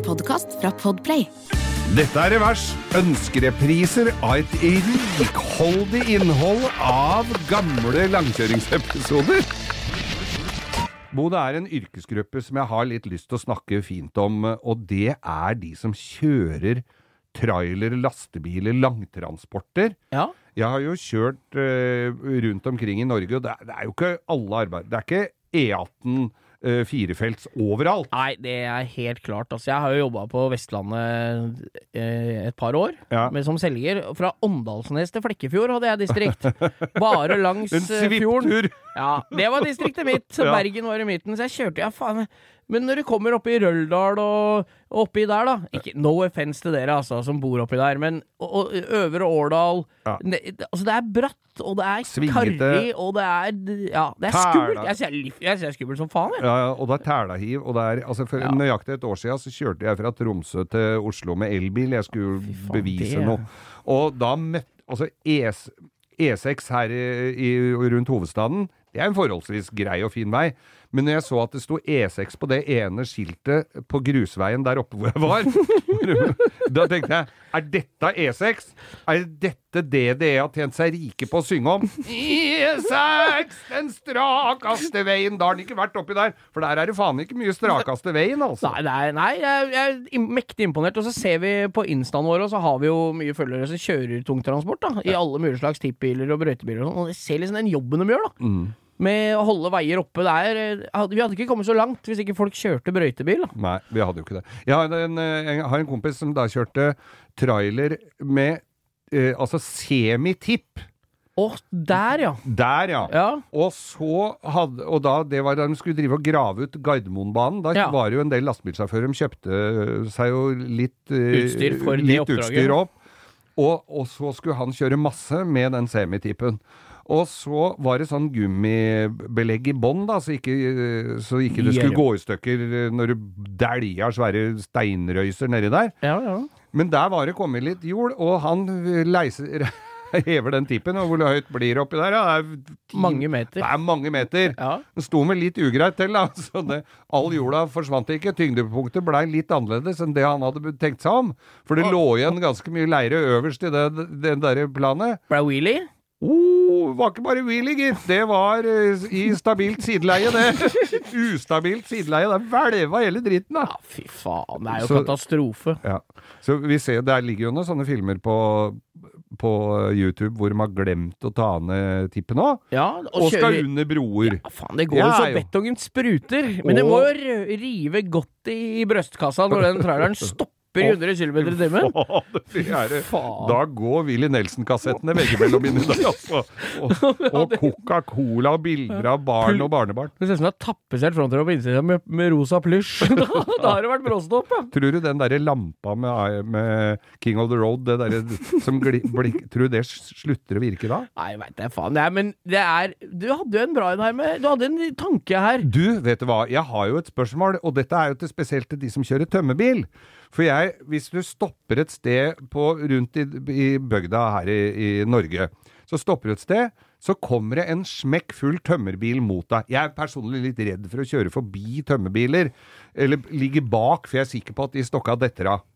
En podkast fra Podplay. Dette er Revers. Ønskerepriser av et rikholdig innhold av gamle langkjøringsepisoder. Bo, det er en yrkesgruppe som jeg har litt lyst til å snakke fint om, og det er de som kjører trailer, lastebiler, langtransporter. Ja. Jeg har jo kjørt uh, rundt omkring i Norge, og det er, det er jo ikke alle arbeid... Det er ikke E18 eh, firefelts overalt. Nei, det er helt klart. Altså, jeg har jo jobba på Vestlandet uh, et par år, Ja. men som selger. Fra Åndalsnes til Flekkefjord hadde jeg distrikt. Bare langs eh, fjorden. Ja, det var distriktet mitt. Bergen var i midten, så jeg kjørte ja, faen. Men når du kommer oppi Røldal og, oppi der, da ikke, No offense til dere altså, som bor oppi der, men og, og Øvre Årdal Ja. det, altså, det er bratt, og det er karrig, og det er Ja, det er skummelt. Jeg ser, jeg ser skummelt som faen, jeg. Ja, ja, og det er tælahiv. Og det er, altså for Ja. nøyaktig et år siden så kjørte jeg fra Tromsø til Oslo med elbil. Jeg skulle faen, bevise det- noe. Og da møtte Altså ES, E6 her i, i, rundt hovedstaden, det er en forholdsvis grei og fin vei. Men når jeg så at det sto E6 på det ene skiltet på grusveien der oppe hvor jeg var, da tenkte jeg er dette E6? Er dette det det har tjent seg rike på å synge om? E6, den strakaste veien! Da har den ikke vært oppi der, for der er det faen ikke mye strakaste veien, altså. Nei, nei, nei jeg, jeg er mektig imponert. Og så ser vi på instaen vår, og så har vi jo mye følgere som kjører tungtransport. da I alle mulige slags tippbiler og brøytebiler og sånn. Og jeg ser liksom den jobben de gjør, da. Mm. Med å holde veier oppe. Det er, eh, vi hadde ikke kommet så langt hvis ikke folk kjørte brøytebil. da Nei, vi hadde jo ikke det. Jeg har en, eh, jeg har en kompis som da kjørte trailer med eh, altså semitipp. Å, der, ja. Der, ja. Ja. Og så hadde Og da det var da de skulle drive og grave ut Gardermoenbanen. Da Ja. var det jo en del lastebilsjåfører som kjøpte seg jo litt eh, Utstyr for det oppdraget. utstyr opp. Og, og så skulle han kjøre masse med den semitippen. Og så var det sånn gummibelegg i bånn, da, så ikke, så ikke det skulle gå i stykker eh, når du dælja svære steinrøyser nedi der. Ja, ja. Men der var det kommet litt jord, og han leiser, hever den tippen. Og hvor høyt blir det oppi der? Ja, det er Mange meter. Det er mange meter. Ja. Den sto med litt ugreit til, da. Så det, all jorda forsvant ikke. Tyngdepunktet blei litt annerledes enn det han hadde tenkt seg om. For det lå igjen ganske mye leire øverst i det, det derre planet. Blei wheelie? Oh, var ikke bare wheelie, gitt. Det var eh, i stabilt sideleie, det. Ustabilt sideleie. Det hvelva hele dritten, da. Ja, fy faen. Det er jo Så- katastrofe. Ja. Så vi ser Der ligger jo noen sånne filmer på, på YouTube hvor de har glemt å ta ned tippen òg. Ja, Og skal kjøre- under broer. Ja, faen, det går jo Ja, så jo. betongen spruter. Men det må jo rive godt i brystkassa når den traileren stopper i 100 km i timen. Da går Willy Nelson-kassettene veggimellom inni der, altså. Og, og Coca-Cola og bilder av barn og barnebarn. Det ser ut som det er tapetsert frontrød på innsida med, med rosa plysj. da, da har det vært bråstopp, ja. Tror du den derre lampa med, med King of the Road, det derre som gli, blikk, Tror du det slutter å virke da? Nei, veit jeg faen. Det er, men det er Du hadde jo en bra en her med Du hadde en tanke her. Du, vet du hva, jeg har jo et spørsmål, og dette er jo til spesielt til de som kjører tømmerbil. For jeg, hvis du stopper et sted på, rundt i, i bygda her i, i Norge, så stopper du et sted, så kommer det en smekk full tømmerbil mot deg. Jeg er personlig litt redd for å kjøre forbi tømmerbiler, eller ligge bak, for jeg er sikker på at de stokka detter av.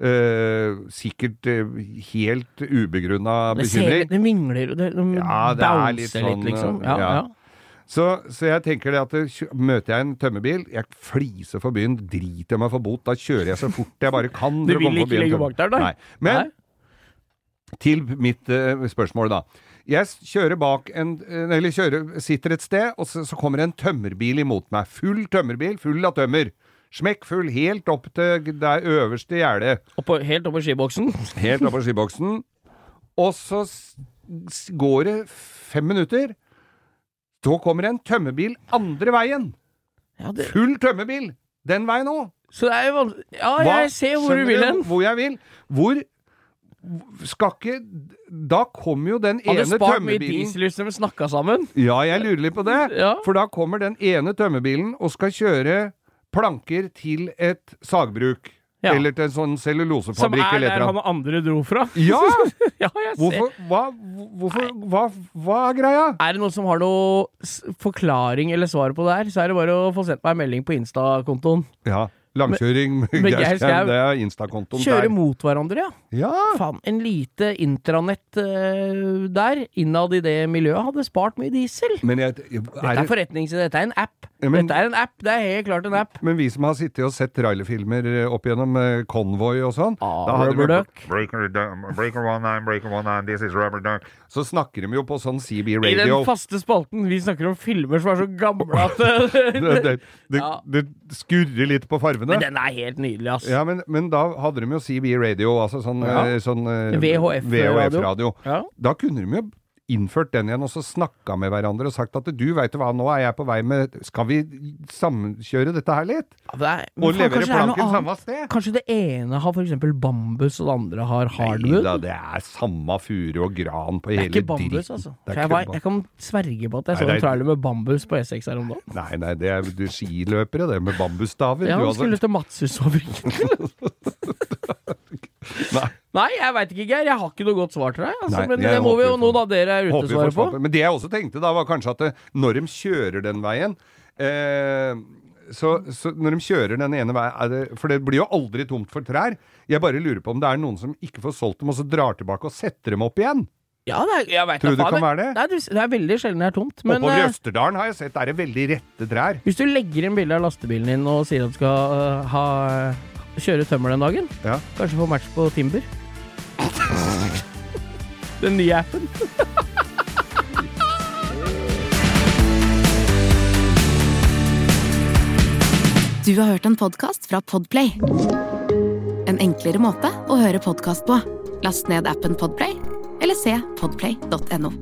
Uh, sikkert uh, helt ubegrunna Det, ser, bekymring. det mingler det, det Ja, det er bouncer litt sånn, liksom. Ja, ja. ja. Så, så jeg tenker det at møter jeg en tømmerbil, jeg fliser for byen, driter meg for bot, da kjører jeg så fort jeg bare kan. Du vil ikke legge ligge bak der, nei? Men Nei? til mitt uh, spørsmål, da. Jeg kjører bak en eh, Eller kjører, sitter et sted, og så, så kommer en tømmerbil imot meg. Full tømmerbil, full av tømmer. Smekkfull, helt opp til det øverste gjerdet. Helt opp på skiboksen. Helt opp på skiboksen. Og så går det fem minutter. Så kommer en tømmerbil andre veien. Ja, det, Full tømmerbil! Den veien òg. så det er jo vanskelig Ja, jeg ser hvor du vil hen. Hvor jeg vil. Hvor skal ikke Da kommer jo den Hadde ene spart mye tømmerbilen diesel hvis de snakka sammen. Ja, jeg lurer litt på det. Ja. For da kommer den ene tømmerbilen og skal kjøre planker til et sagbruk. Ja. Eller til en sånn Som cellulosefabrikk er eller et der han andre dro fra. Ja! ja, jeg ser. Hvorfor, hva, hvorfor, hva, hva er greia? Er det noen som har noe forklaring eller svar på det her, så er det bare å få sendt meg en melding på Insta-kontoen. Ja. Langkjøring med med Geir Skau, det er Insta-kontoen Kjøre der. mot hverandre, ja. Ja! Faen, en lite intranett uh, der, innad i det miljøet, hadde spart mye diesel. Men, jeg, Dette er er det, forretningsidé, dette er en app. Men- Dette er en app, det er helt klart en app. men vi som har sittet og sett trailerfilmer eh, opp gjennom eh, Convoy og sånn Ah, da hadde Rubber jo- Duck. Breaker, breaker one nine, breaker one nine, this is rubber duck. Så snakker de jo på sånn CB radio. I den faste spalten, vi snakker om filmer som er så gamle at Det, det, det, det skurrer litt på farvene. Men den er helt nydelig, ass. Ja, men, men da hadde de jo CB radio, altså sånn, Ja. eh, sånn VHF-radio. VHF-radio. Ja. Da kunne de jo innført den igjen, og så snakka med hverandre og sagt at du, veit hva, nå er jeg på vei med Skal vi samkjøre dette her litt? Ja, er, Og levere er planken samme sted? Kanskje det ene har eksempel bambus, og det andre har Nei hardwood? da, det er samme furu og gran på Det er ikke bambus, altså. Jeg, var, jeg kan sverge på at jeg så en er- trailer med bambus på E6 her om dagen. Nei, nei, det er du skiløpere, det, med bambusstaver. Ja, du, han skulle til Matshusfabrikken. Nei. Nei, jeg veit ikke, Geir. Jeg har ikke noe godt svar til deg. Altså, Nei, men det må vi jo noen av dere er ute svare på. Men det jeg også tenkte da, var kanskje at det, når de kjører den veien eh, så, så når de kjører den ene veien det, For det blir jo aldri tomt for trær. Jeg bare lurer på om det er noen som ikke får solgt dem, og så drar tilbake og setter dem opp igjen. Ja, det er, jeg vet Tror du det kan være det? Nei, det er veldig sjelden det er tomt. Men Oppover i eh, Østerdalen har jeg sett, der er det veldig rette trær. hvis du legger inn bilde av lastebilen din og sier at du skal uh, ha, kjøre tømmer den dagen, Ja. kanskje få match på Timber Den nye appen. Du har hørt en podkast fra Podplay. En enklere måte å høre podkast på. Last ned appen Podplay, eller se podplay.no.